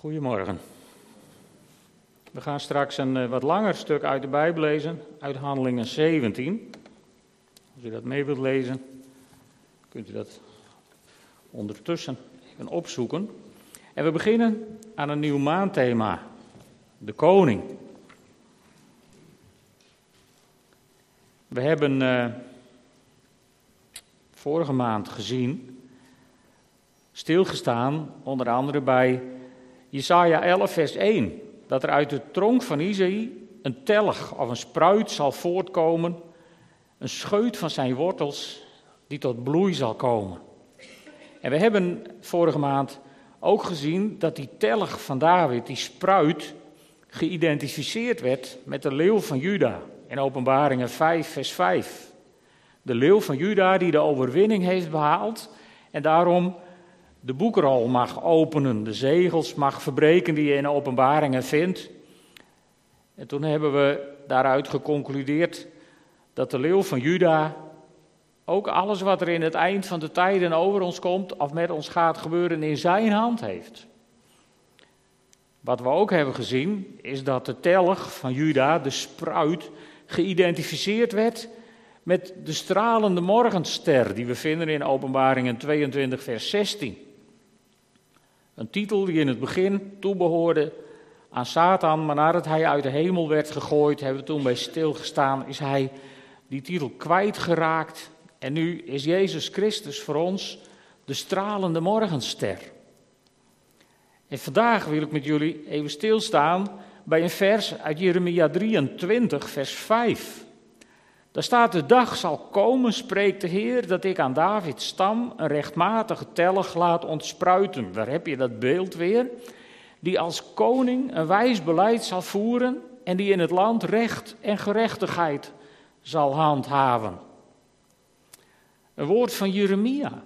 Goedemorgen. We gaan straks een eh, wat langer stuk uit de Bijbel lezen, uit Handelingen 17. Als u dat mee wilt lezen, kunt u dat ondertussen even opzoeken. En we beginnen aan een nieuw maandthema, de koning. We hebben uh, vorige maand gezien, stilgestaan, onder andere bij Jesaja 11, vers 1, dat er uit de tronk van Isaïe een telg of een spruit zal voortkomen, een scheut van zijn wortels die tot bloei zal komen. En we hebben vorige maand ook gezien dat die telg van David, die spruit, geïdentificeerd werd met de leeuw van Juda in Openbaringen 5, vers 5. De leeuw van Juda die de overwinning heeft behaald en daarom de boekrol mag openen, de zegels mag verbreken die je in openbaringen vindt. En toen hebben we daaruit geconcludeerd dat de leeuw van Juda ook alles wat er in het eind van de tijden over ons komt of met ons gaat gebeuren in zijn hand heeft. Wat we ook hebben gezien is dat de telg van Juda, de spruit, geïdentificeerd werd met de stralende morgenster die we vinden in Openbaringen 22 vers 16. Een titel die in het begin toebehoorde aan Satan, maar nadat hij uit de hemel werd gegooid, hebben we toen bij stilgestaan, is hij die titel kwijtgeraakt. En nu is Jezus Christus voor ons de stralende morgenster. En vandaag wil ik met jullie even stilstaan bij een vers uit Jeremia 23, vers 5. Daar staat: De dag zal komen, spreekt de Heer, dat ik aan Davids stam een rechtmatige tellig laat ontspruiten. Daar heb je dat beeld weer. Die als koning een wijs beleid zal voeren en die in het land recht en gerechtigheid zal handhaven. Een woord van Jeremia.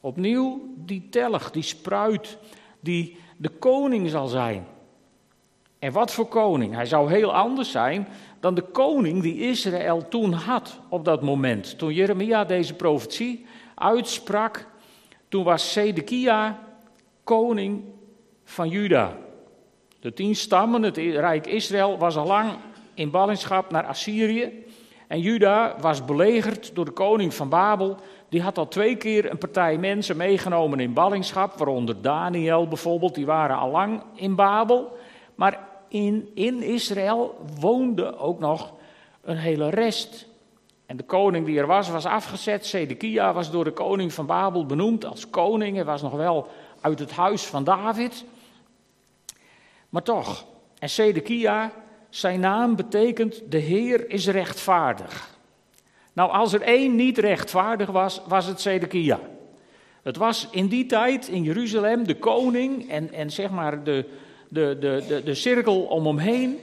Opnieuw die tellig, die spruit, die de koning zal zijn. En wat voor koning? Hij zou heel anders zijn dan de koning die Israël toen had op dat moment. Toen Jeremia deze profetie uitsprak, toen was Sedekia koning van Juda. De tien stammen, het rijk Israël, was al lang in ballingschap naar Assyrië. En Juda was belegerd door de koning van Babel. Die had al twee keer een partij mensen meegenomen in ballingschap, waaronder Daniel bijvoorbeeld, die waren al lang in Babel. Maar in, in Israël woonde ook nog een hele rest. En de koning die er was, was afgezet. Zedekia was door de koning van Babel benoemd als koning. Hij was nog wel uit het huis van David. Maar toch, en Zedekia, zijn naam betekent de Heer is rechtvaardig. Nou, als er één niet rechtvaardig was, was het Zedekia. Het was in die tijd in Jeruzalem de koning en, en zeg maar de, de, de, de, de cirkel om hem heen,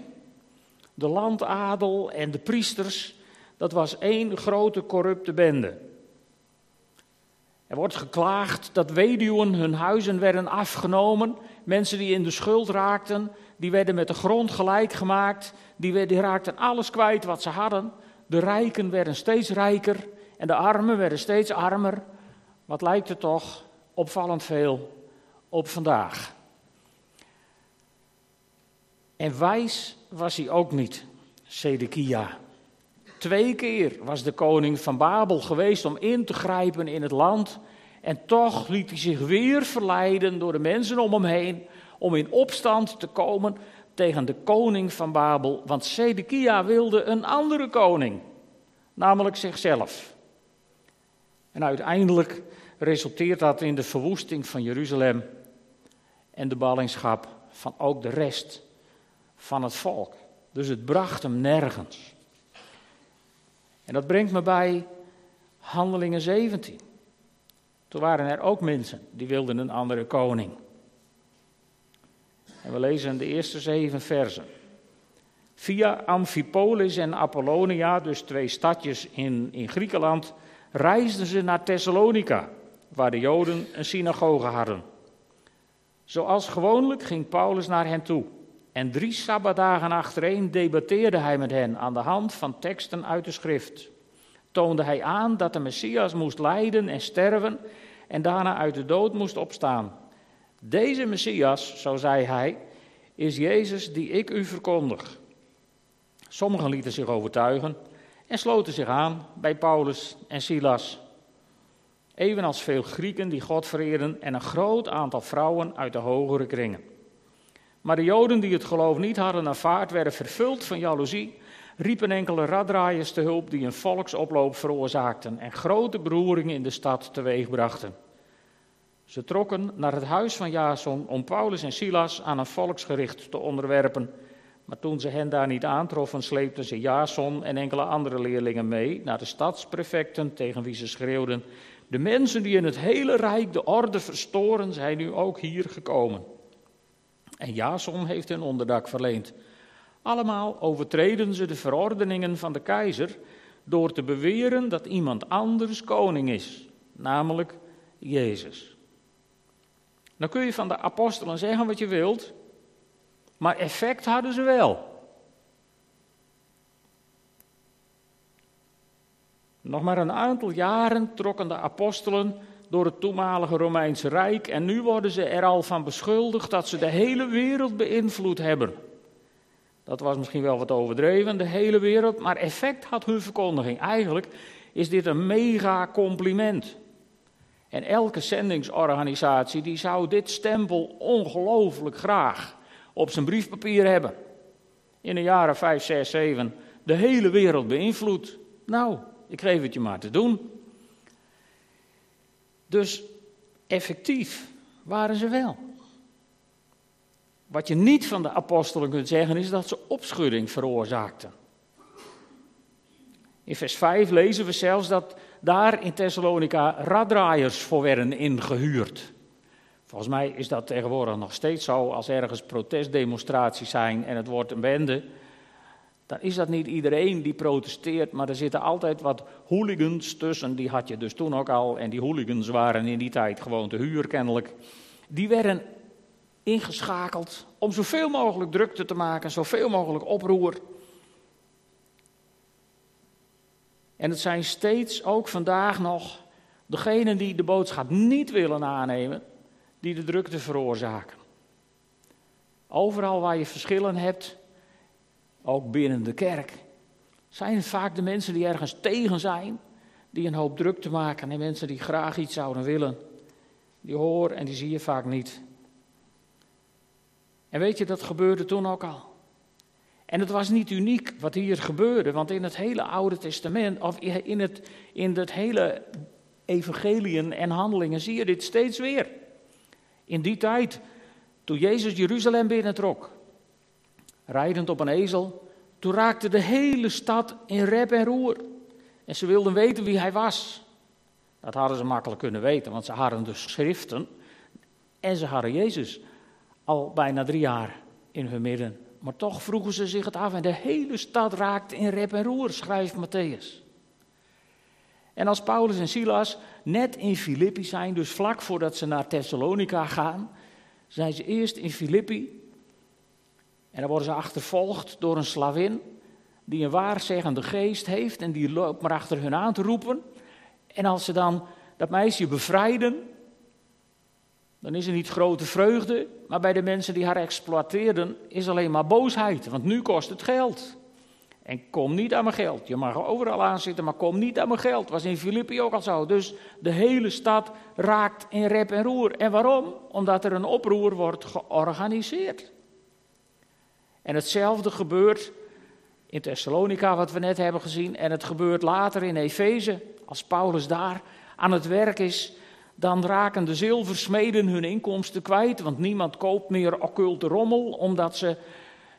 de landadel en de priesters, dat was één grote corrupte bende. Er wordt geklaagd dat weduwen hun huizen werden afgenomen. Mensen die in de schuld raakten, die werden met de grond gelijk gemaakt. Die, die raakten alles kwijt wat ze hadden. De rijken werden steeds rijker en de armen werden steeds armer. Wat lijkt er toch opvallend veel op vandaag. En wijs was hij ook niet, Sedekia. Twee keer was de koning van Babel geweest om in te grijpen in het land. En toch liet hij zich weer verleiden door de mensen om hem heen om in opstand te komen tegen de koning van Babel. Want Sedekia wilde een andere koning, namelijk zichzelf. En uiteindelijk resulteert dat in de verwoesting van Jeruzalem en de ballingschap van ook de rest van het volk. Dus het bracht hem nergens. En dat brengt me bij Handelingen 17. Toen waren er ook mensen die wilden een andere koning. En we lezen de eerste zeven versen. Via Amphipolis en Apollonia, dus twee stadjes in, in Griekenland, reisden ze naar Thessalonica, waar de Joden een synagoge hadden. Zoals gewoonlijk ging Paulus naar hen toe. En drie sabbatdagen achtereen debatteerde hij met hen aan de hand van teksten uit de schrift. Toonde hij aan dat de Messias moest lijden en sterven en daarna uit de dood moest opstaan. Deze Messias, zo zei hij, is Jezus die ik u verkondig. Sommigen lieten zich overtuigen en sloten zich aan bij Paulus en Silas. Evenals veel Grieken die God vereren en een groot aantal vrouwen uit de hogere kringen. Maar de Joden die het geloof niet hadden aanvaard, werden vervuld van jaloezie, riepen enkele raddraaiers te hulp die een volksoploop veroorzaakten en grote beroeringen in de stad teweegbrachten. Ze trokken naar het huis van Jason om Paulus en Silas aan een volksgericht te onderwerpen. Maar toen ze hen daar niet aantroffen, sleepten ze Jason en enkele andere leerlingen mee naar de stadsprefecten, tegen wie ze schreeuwden: De mensen die in het hele rijk de orde verstoren, zijn nu ook hier gekomen. En Jason heeft hun onderdak verleend. Allemaal overtreden ze de verordeningen van de keizer door te beweren dat iemand anders koning is, namelijk Jezus. Dan kun je van de apostelen zeggen wat je wilt, maar effect hadden ze wel. Nog maar een aantal jaren trokken de apostelen door het toenmalige Romeinse Rijk en nu worden ze er al van beschuldigd dat ze de hele wereld beïnvloed hebben. Dat was misschien wel wat overdreven, de hele wereld, maar effect had hun verkondiging. Eigenlijk is dit een mega compliment. En elke zendingsorganisatie die zou dit stempel ongelooflijk graag op zijn briefpapier hebben. In de jaren 5, 6, 7 de hele wereld beïnvloed. Nou, ik geef het je maar te doen. Dus effectief waren ze wel. Wat je niet van de apostelen kunt zeggen is dat ze opschudding veroorzaakten. In vers 5 lezen we zelfs dat daar in Thessalonica raddraaiers voor werden ingehuurd. Volgens mij is dat tegenwoordig nog steeds zo. Als ergens protestdemonstraties zijn en het wordt een bende, dan is dat niet iedereen die protesteert, maar er zitten altijd wat hooligans tussen. Die had je dus toen ook al. En die hooligans waren in die tijd gewoon te huur kennelijk. Die werden ingeschakeld om zoveel mogelijk drukte te maken, zoveel mogelijk oproer. En het zijn steeds ook vandaag nog degenen die de boodschap niet willen aannemen, die de drukte veroorzaken. Overal waar je verschillen hebt, ook binnen de kerk, zijn vaak de mensen die ergens tegen zijn, die een hoop druk maken en mensen die graag iets zouden willen. Die horen en die zie je vaak niet. En weet je, dat gebeurde toen ook al. En het was niet uniek wat hier gebeurde, want in het hele Oude Testament, of in het, in het hele evangeliën en handelingen zie je dit steeds weer. In die tijd, toen Jezus Jeruzalem binnentrok, rijdend op een ezel, toen raakte de hele stad in rep en roer. En ze wilden weten wie hij was. Dat hadden ze makkelijk kunnen weten, want ze hadden de schriften en ze hadden Jezus al bijna drie jaar in hun midden. Maar toch vroegen ze zich het af en de hele stad raakte in rep en roer, schrijft Matthäus. En als Paulus en Silas net in Filippi zijn, dus vlak voordat ze naar Thessalonica gaan, zijn ze eerst in Filippi. En dan worden ze achtervolgd door een slavin die een waarzeggende geest heeft en die loopt maar achter hun aan te roepen. En als ze dan dat meisje bevrijden, dan is er niet grote vreugde, maar bij de mensen die haar exploiteerden is alleen maar boosheid, want nu kost het geld. En kom niet aan mijn geld. Je mag overal aan zitten, maar kom niet aan mijn geld. Was in Filippi ook al zo. Dus de hele stad raakt in rep en roer. En waarom? Omdat er een oproer wordt georganiseerd. En hetzelfde gebeurt in Thessalonica, wat we net hebben gezien. En het gebeurt later in Efeze, als Paulus daar aan het werk is dan raken de zilversmeden hun inkomsten kwijt, want niemand koopt meer occulte rommel, omdat ze,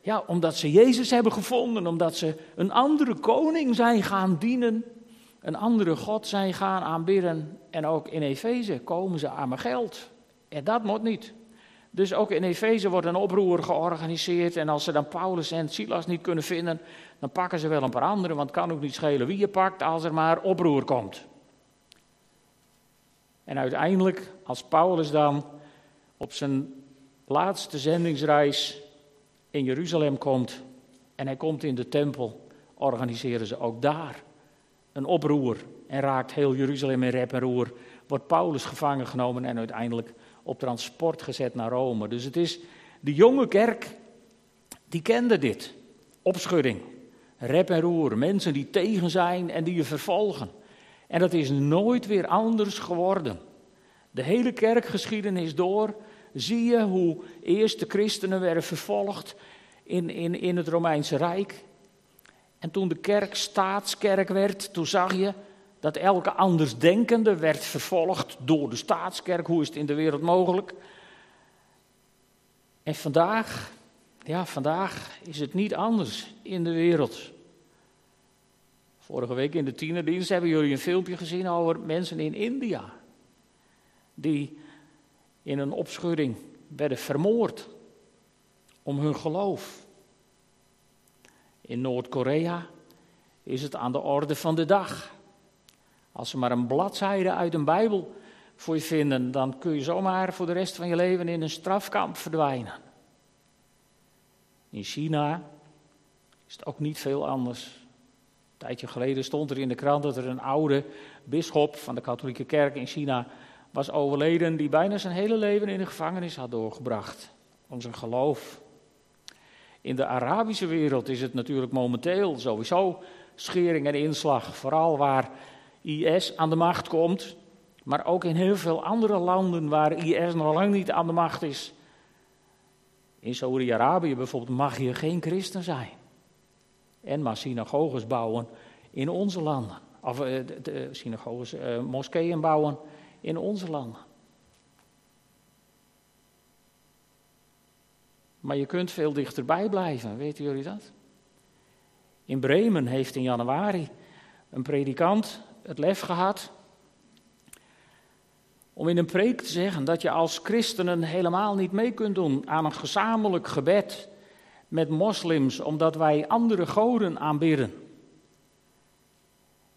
ja, omdat ze Jezus hebben gevonden, omdat ze een andere koning zijn gaan dienen, een andere God zijn gaan aanbidden. En ook in Efeze komen ze aan mijn geld. En dat moet niet. Dus ook in Efeze wordt een oproer georganiseerd. En als ze dan Paulus en Silas niet kunnen vinden, dan pakken ze wel een paar anderen. Want het kan ook niet schelen wie je pakt als er maar oproer komt. En uiteindelijk, als Paulus dan op zijn laatste zendingsreis in Jeruzalem komt en hij komt in de tempel, organiseren ze ook daar een oproer en raakt heel Jeruzalem in rep en roer. Wordt Paulus gevangen genomen en uiteindelijk op transport gezet naar Rome. Dus het is de jonge kerk, die kende dit. Opschudding, rep en roer, mensen die tegen zijn en die je vervolgen. En dat is nooit weer anders geworden. De hele kerkgeschiedenis door zie je hoe eerst de christenen werden vervolgd in, in, in het Romeinse Rijk. En toen de kerk staatskerk werd, toen zag je dat elke andersdenkende werd vervolgd door de staatskerk. Hoe is het in de wereld mogelijk? En vandaag, ja, vandaag is het niet anders in de wereld. Vorige week in de tienerdienst hebben jullie een filmpje gezien over mensen in India. Die in een opschudding werden vermoord om hun geloof. In Noord-Korea is het aan de orde van de dag. Als ze maar een bladzijde uit een Bijbel voor je vinden, dan kun je zomaar voor de rest van je leven in een strafkamp verdwijnen. In China is het ook niet veel anders. Een tijdje geleden stond er in de krant dat er een oude bisschop van de katholieke kerk in China was overleden, die bijna zijn hele leven in de gevangenis had doorgebracht om zijn geloof. In de Arabische wereld is het natuurlijk momenteel sowieso schering en inslag, vooral waar IS aan de macht komt, maar ook in heel veel andere landen waar IS nog lang niet aan de macht is. In Saudi-Arabië bijvoorbeeld mag je geen christen zijn. En maar synagoges bouwen in onze landen. Of uh, synagoges, uh, moskeeën bouwen in onze landen. Maar je kunt veel dichterbij blijven, weten jullie dat? In Bremen heeft in januari een predikant het lef gehad om in een preek te zeggen dat je als christenen helemaal niet mee kunt doen aan een gezamenlijk gebed met moslims, omdat wij andere goden aanbidden.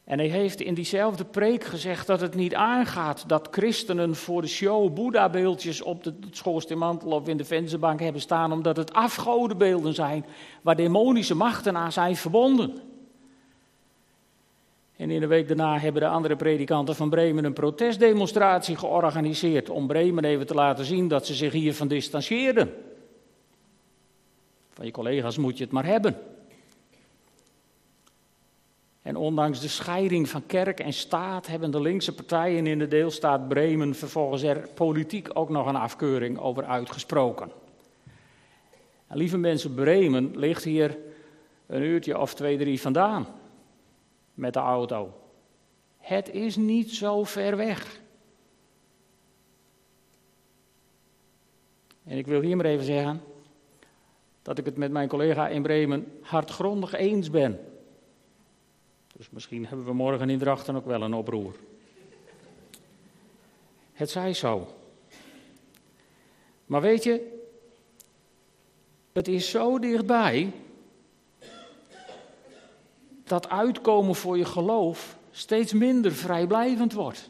En hij heeft in diezelfde preek gezegd dat het niet aangaat dat christenen voor de show Boeddha-beeldjes op de schoorsteenmantel of in de vensterbank hebben staan, omdat het afgodenbeelden zijn waar demonische machten aan zijn verbonden. En in de week daarna hebben de andere predikanten van Bremen een protestdemonstratie georganiseerd om Bremen even te laten zien dat ze zich hiervan distancieerden. Van je collega's moet je het maar hebben. En ondanks de scheiding van kerk en staat hebben de linkse partijen in de deelstaat Bremen vervolgens er politiek ook nog een afkeuring over uitgesproken. En lieve mensen, Bremen ligt hier een uurtje of twee, drie vandaan met de auto. Het is niet zo ver weg. En ik wil hier maar even zeggen dat ik het met mijn collega in Bremen hardgrondig eens ben. Dus misschien hebben we morgen in Drachten ook wel een oproer. Het zij zo. Maar weet je, het is zo dichtbij dat uitkomen voor je geloof steeds minder vrijblijvend wordt.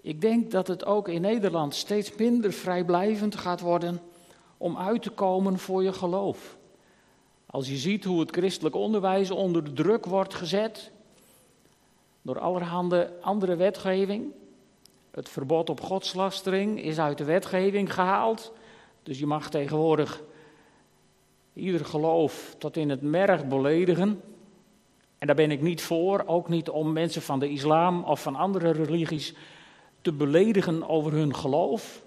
Ik denk dat het ook in Nederland steeds minder vrijblijvend gaat worden om uit te komen voor je geloof. Als je ziet hoe het christelijk onderwijs onder de druk wordt gezet door allerhande andere wetgeving. Het verbod op godslastering is uit de wetgeving gehaald. Dus je mag tegenwoordig ieder geloof tot in het merg beledigen. En daar ben ik niet voor, ook niet om mensen van de islam of van andere religies te beledigen over hun geloof.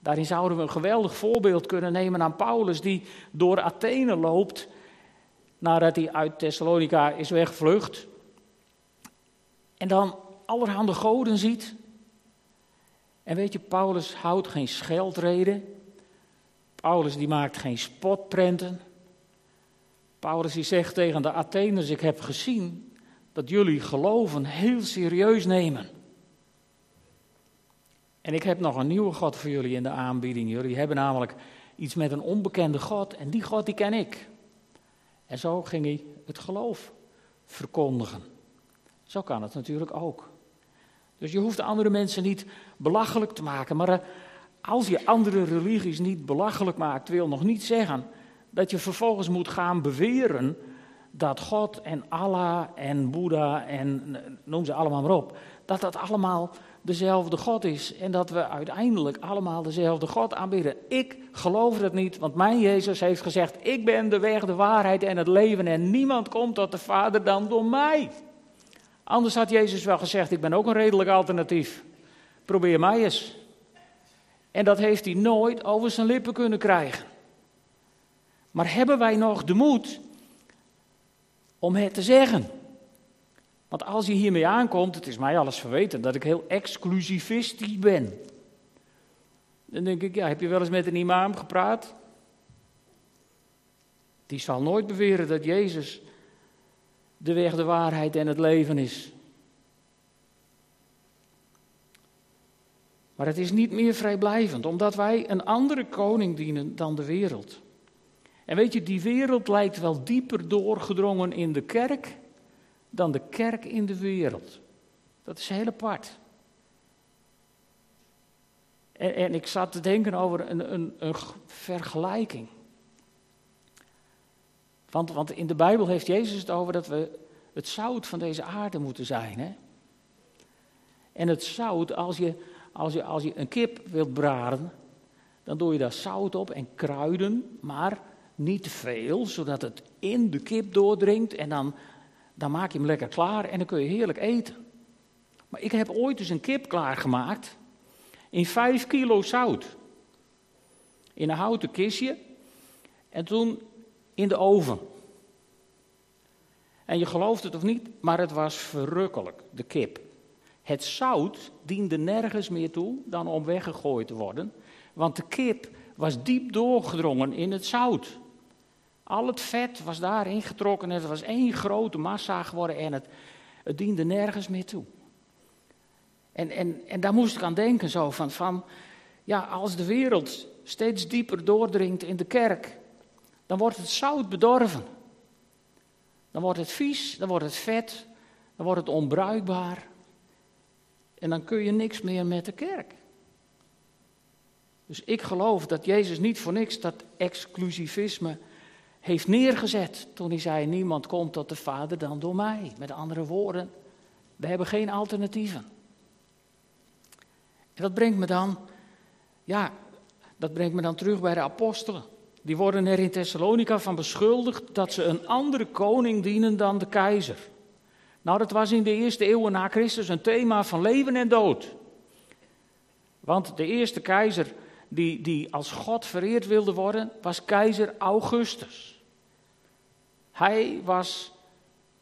Daarin zouden we een geweldig voorbeeld kunnen nemen aan Paulus, die door Athene loopt nadat hij uit Thessalonica is wegvlucht. En dan allerhande goden ziet. En weet je, Paulus houdt geen scheldreden. Paulus die maakt geen spotprenten. Paulus die zegt tegen de Atheners, ik heb gezien dat jullie geloven heel serieus nemen. En ik heb nog een nieuwe God voor jullie in de aanbieding. Jullie hebben namelijk iets met een onbekende God en die God die ken ik. En zo ging hij het geloof verkondigen. Zo kan het natuurlijk ook. Dus je hoeft andere mensen niet belachelijk te maken. Maar eh, als je andere religies niet belachelijk maakt, wil nog niet zeggen dat je vervolgens moet gaan beweren dat God en Allah en Boeddha en noem ze allemaal maar op, dat dat allemaal dezelfde God is en dat we uiteindelijk allemaal dezelfde God aanbidden. Ik geloof dat niet, want mijn Jezus heeft gezegd: Ik ben de weg, de waarheid en het leven en niemand komt tot de Vader dan door mij. Anders had Jezus wel gezegd: Ik ben ook een redelijk alternatief. Probeer mij eens. En dat heeft hij nooit over zijn lippen kunnen krijgen. Maar hebben wij nog de moed om het te zeggen? Want als je hiermee aankomt, het is mij alles verweten dat ik heel exclusivistisch ben. Dan denk ik, ja, heb je wel eens met een imam gepraat? Die zal nooit beweren dat Jezus de weg, de waarheid en het leven is. Maar het is niet meer vrijblijvend, omdat wij een andere koning dienen dan de wereld. En weet je, die wereld lijkt wel dieper doorgedrongen in de kerk dan de kerk in de wereld. Dat is heel apart. En, en ik zat te denken over een, een, een vergelijking. Want, want in de Bijbel heeft Jezus het over dat we het zout van deze aarde moeten zijn. Hè? En het zout, als je, als, je, als je een kip wilt braden, dan doe je daar zout op en kruiden, maar niet te veel, zodat het in de kip doordringt en dan, dan maak je hem lekker klaar en dan kun je heerlijk eten. Maar ik heb ooit eens een kip klaargemaakt in 5 kilo zout. In een houten kistje en toen in de oven. En je gelooft het of niet, maar het was verrukkelijk, de kip. Het zout diende nergens meer toe dan om weggegooid te worden, want de kip was diep doorgedrongen in het zout. Al het vet was daarin getrokken en het was één grote massa geworden en het, het diende nergens meer toe. En, en, en daar moest ik aan denken zo van, van, ja, als de wereld steeds dieper doordringt in de kerk, dan wordt het zout bedorven. Dan wordt het vies, dan wordt het vet, dan wordt het onbruikbaar. En dan kun je niks meer met de kerk. Dus ik geloof dat Jezus niet voor niks dat exclusivisme heeft neergezet toen hij zei: Niemand komt tot de Vader dan door mij. Met andere woorden, we hebben geen alternatieven. En dat brengt me dan, ja, dat brengt me dan terug bij de apostelen. Die worden er in Thessalonica van beschuldigd dat ze een andere koning dienen dan de keizer. Nou, dat was in de eerste eeuwen na Christus een thema van leven en dood. Want de eerste keizer die, die als God vereerd wilde worden, was keizer Augustus. Hij was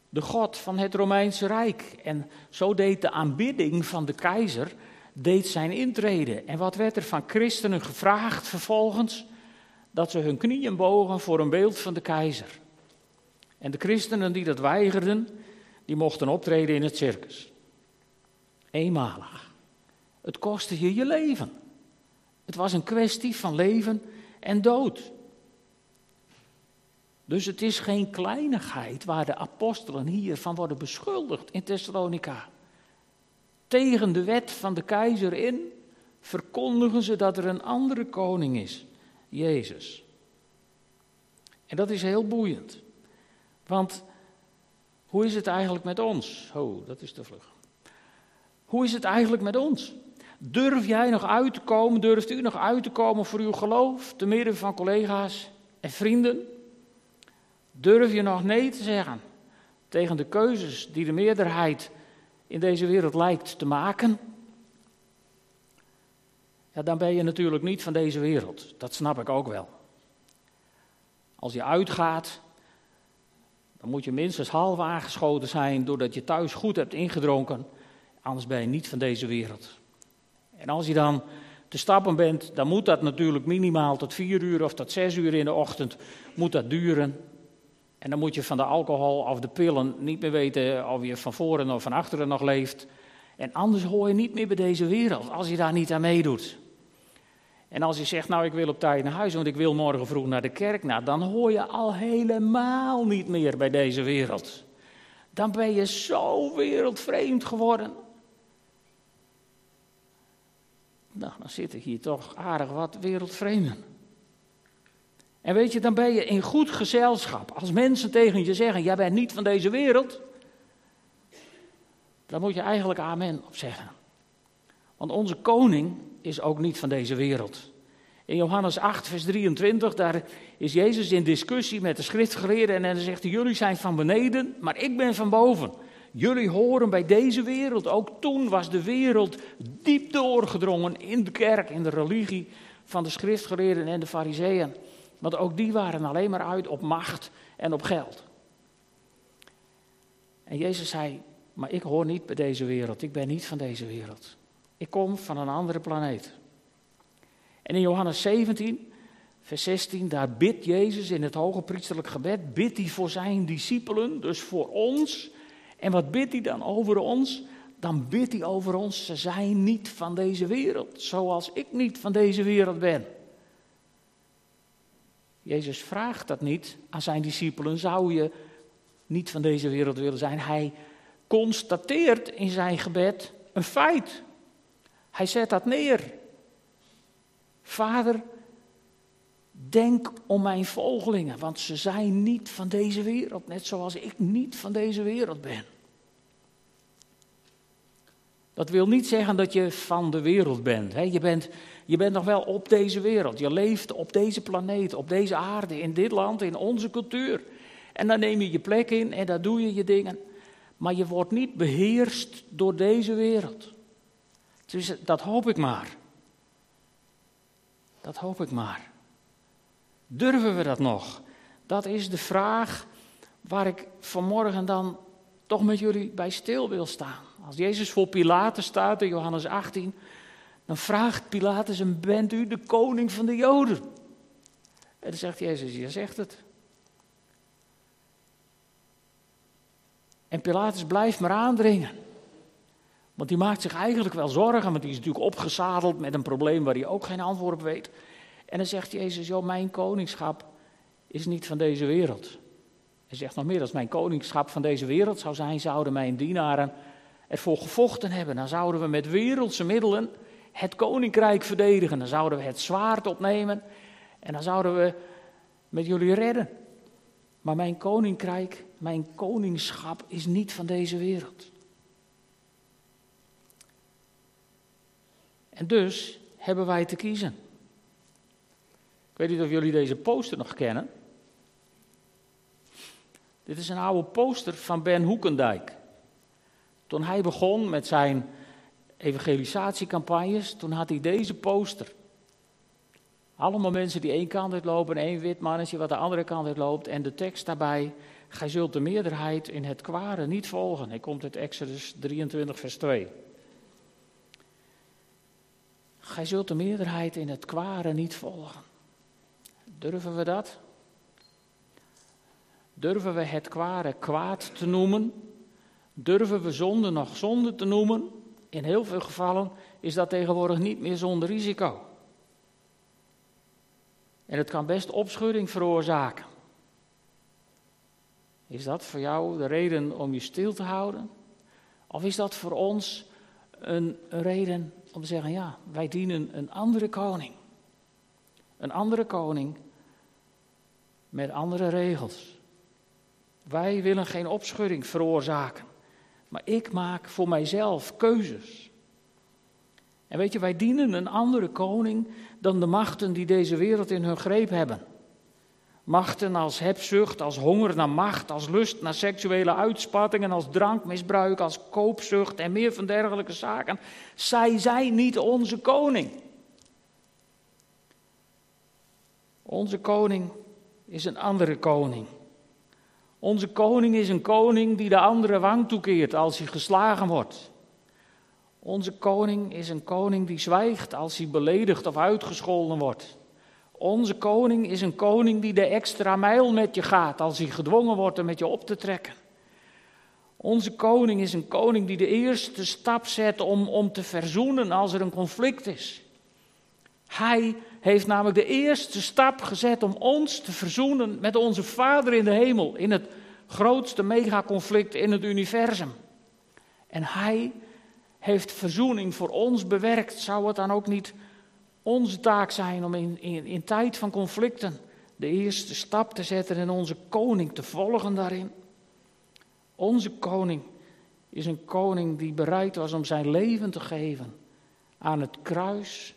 de God van het Romeinse Rijk. En zo deed de aanbidding van de keizer deed zijn intrede. En wat werd er van christenen gevraagd vervolgens? Dat ze hun knieën bogen voor een beeld van de keizer. En de christenen die dat weigerden, die mochten optreden in het circus. Eenmalig. Het kostte je je leven. Het was een kwestie van leven en dood. Dus het is geen kleinigheid waar de apostelen hier van worden beschuldigd in Thessalonica. Tegen de wet van de keizer in verkondigen ze dat er een andere koning is, Jezus. En dat is heel boeiend. Want hoe is het eigenlijk met ons? Oh, dat is te vlug. Hoe is het eigenlijk met ons? Durf jij nog uit te komen, durft u nog uit te komen voor uw geloof, te midden van collega's en vrienden? Durf je nog nee te zeggen tegen de keuzes die de meerderheid in deze wereld lijkt te maken? Ja, dan ben je natuurlijk niet van deze wereld. Dat snap ik ook wel. Als je uitgaat, dan moet je minstens half aangeschoten zijn doordat je thuis goed hebt ingedronken. Anders ben je niet van deze wereld. En als je dan te stappen bent, dan moet dat natuurlijk minimaal tot vier uur of tot zes uur in de ochtend moet dat duren. En dan moet je van de alcohol of de pillen niet meer weten of je van voren of van achteren nog leeft. En anders hoor je niet meer bij deze wereld, als je daar niet aan meedoet. En als je zegt, nou ik wil op tijd naar huis, want ik wil morgen vroeg naar de kerk, nou dan hoor je al helemaal niet meer bij deze wereld. Dan ben je zo wereldvreemd geworden. Nou, dan zitten hier toch aardig wat wereldvreemden. En weet je, dan ben je in goed gezelschap. Als mensen tegen je zeggen, jij bent niet van deze wereld, dan moet je eigenlijk amen op zeggen. Want onze koning is ook niet van deze wereld. In Johannes 8, vers 23, daar is Jezus in discussie met de schriftgeleerden en dan zegt hij, jullie zijn van beneden, maar ik ben van boven. Jullie horen bij deze wereld. Ook toen was de wereld diep doorgedrongen in de kerk, in de religie van de schriftgeleerden en de fariseeën. Want ook die waren alleen maar uit op macht en op geld. En Jezus zei, maar ik hoor niet bij deze wereld, ik ben niet van deze wereld. Ik kom van een andere planeet. En in Johannes 17, vers 16, daar bidt Jezus in het hoge priesterlijk gebed, bidt hij voor zijn discipelen, dus voor ons. En wat bidt hij dan over ons? Dan bidt hij over ons, ze zijn niet van deze wereld, zoals ik niet van deze wereld ben. Jezus vraagt dat niet aan zijn discipelen, zou je niet van deze wereld willen zijn? Hij constateert in zijn gebed een feit. Hij zet dat neer. Vader, denk om mijn volgelingen, want ze zijn niet van deze wereld, net zoals ik niet van deze wereld ben. Dat wil niet zeggen dat je van de wereld bent. Hè? Je, bent je bent nog wel op deze wereld. Je leeft op deze planeet, op deze aarde, in dit land, in onze cultuur. En dan neem je je plek in en dan doe je je dingen. Maar je wordt niet beheerst door deze wereld. Dus dat hoop ik maar. Dat hoop ik maar. Durven we dat nog? Dat is de vraag waar ik vanmorgen dan toch met jullie bij stil wil staan. Als Jezus voor Pilatus staat in Johannes 18, dan vraagt Pilatus hem, bent u de koning van de Joden? En dan zegt Jezus, je zegt het. En Pilatus blijft maar aandringen. Want die maakt zich eigenlijk wel zorgen, want die is natuurlijk opgezadeld met een probleem waar hij ook geen antwoord op weet. En dan zegt Jezus, joh, mijn koningschap is niet van deze wereld. Hij zegt nog meer, als mijn koningschap van deze wereld zou zijn, zouden mijn dienaren ervoor gevochten hebben. Dan zouden we met wereldse middelen het koninkrijk verdedigen. Dan zouden we het zwaard opnemen en dan zouden we met jullie redden. Maar mijn koninkrijk, mijn koningschap is niet van deze wereld. En dus hebben wij te kiezen. Ik weet niet of jullie deze poster nog kennen. Dit is een oude poster van Ben Hoekendijk. Toen hij begon met zijn evangelisatiecampagnes, toen had hij deze poster. Allemaal mensen die één kant uitlopen, één wit mannetje wat de andere kant uitloopt. En de tekst daarbij, gij zult de meerderheid in het kware niet volgen. Hij komt uit Exodus 23 vers 2. Gij zult de meerderheid in het kware niet volgen. Durven we dat? Durven we het kware kwaad te noemen? Durven we zonde nog zonde te noemen? In heel veel gevallen is dat tegenwoordig niet meer zonder risico. En het kan best opschudding veroorzaken. Is dat voor jou de reden om je stil te houden? Of is dat voor ons een, reden om te zeggen, ja, wij dienen een andere koning. Een andere koning met andere regels. Wij willen geen opschudding veroorzaken, maar ik maak voor mijzelf keuzes. En weet je, wij dienen een andere koning dan de machten die deze wereld in hun greep hebben. Machten als hebzucht, als honger naar macht, als lust naar seksuele uitspattingen, als drankmisbruik, als koopzucht en meer van dergelijke zaken. Zij zijn niet onze koning. Onze koning is een andere koning. Onze koning is een koning die de andere wang toekeert als hij geslagen wordt. Onze koning is een koning die zwijgt als hij beledigd of uitgescholden wordt. Onze koning is een koning die de extra mijl met je gaat als hij gedwongen wordt om met je op te trekken. Onze koning is een koning die de eerste stap zet om, om te verzoenen als er een conflict is. Hij heeft namelijk de eerste stap gezet om ons te verzoenen met onze Vader in de hemel, in het grootste megaconflict in het universum. En hij heeft verzoening voor ons bewerkt. Zou het dan ook niet onze taak zijn om in, in, in tijd van conflicten de eerste stap te zetten en onze koning te volgen daarin? Onze koning is een koning die bereid was om zijn leven te geven aan het kruis,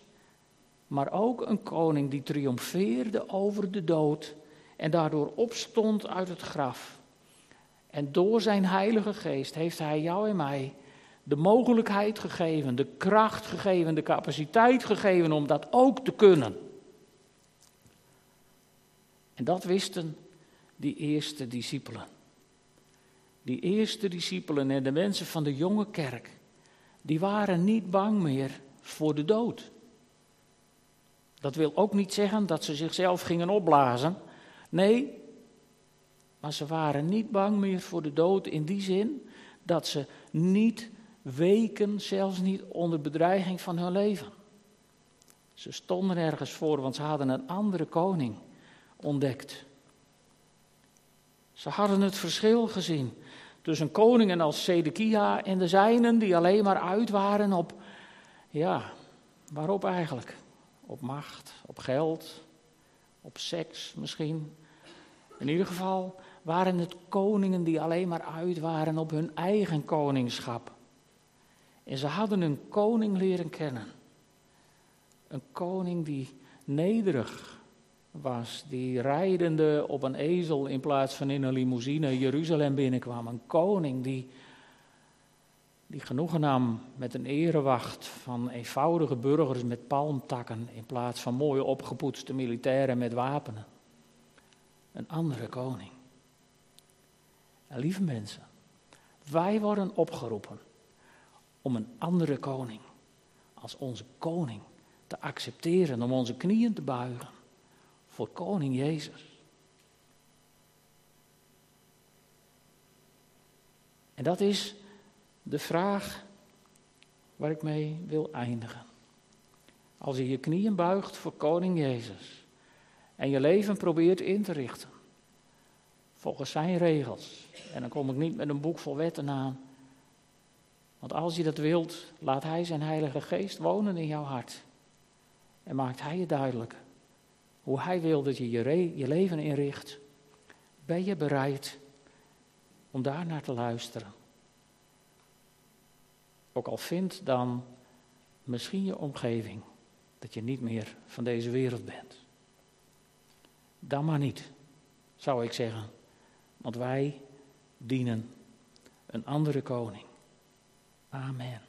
maar ook een koning die triomfeerde over de dood en daardoor opstond uit het graf. En door zijn Heilige Geest heeft Hij jou en mij de mogelijkheid gegeven, de kracht gegeven, de capaciteit gegeven om dat ook te kunnen. En dat wisten die eerste discipelen. Die eerste discipelen en de mensen van de jonge kerk, die waren niet bang meer voor de dood. Dat wil ook niet zeggen dat ze zichzelf gingen opblazen. Nee, maar ze waren niet bang meer voor de dood in die zin dat ze niet weken, zelfs niet onder bedreiging van hun leven. Ze stonden ergens voor, want ze hadden een andere koning ontdekt. Ze hadden het verschil gezien tussen koningen als Sedekia en de zijnen, die alleen maar uit waren op, ja, waarop eigenlijk? Op macht, op geld, op seks misschien. In ieder geval waren het koningen die alleen maar uit waren op hun eigen koningschap. En ze hadden een koning leren kennen. Een koning die nederig was, die rijdende op een ezel in plaats van in een limousine Jeruzalem binnenkwam. Een koning die, die genoegen nam met een erewacht van eenvoudige burgers met palmtakken in plaats van mooie opgepoetste militairen met wapenen. Een andere koning. Lieve mensen, wij worden opgeroepen om een andere koning als onze koning te accepteren, om onze knieën te buigen voor koning Jezus. En dat is de vraag waar ik mee wil eindigen. Als je je knieën buigt voor koning Jezus en je leven probeert in te richten volgens zijn regels, en dan kom ik niet met een boek vol wetten aan, want als je dat wilt, laat Hij zijn Heilige Geest wonen in jouw hart. En maakt Hij je duidelijk hoe Hij wil dat je je, leven inricht. Ben je bereid om daar naar te luisteren? Ook al vindt dan misschien je omgeving dat je niet meer van deze wereld bent. Dan maar niet, zou ik zeggen. Want wij dienen een andere koning. Amen.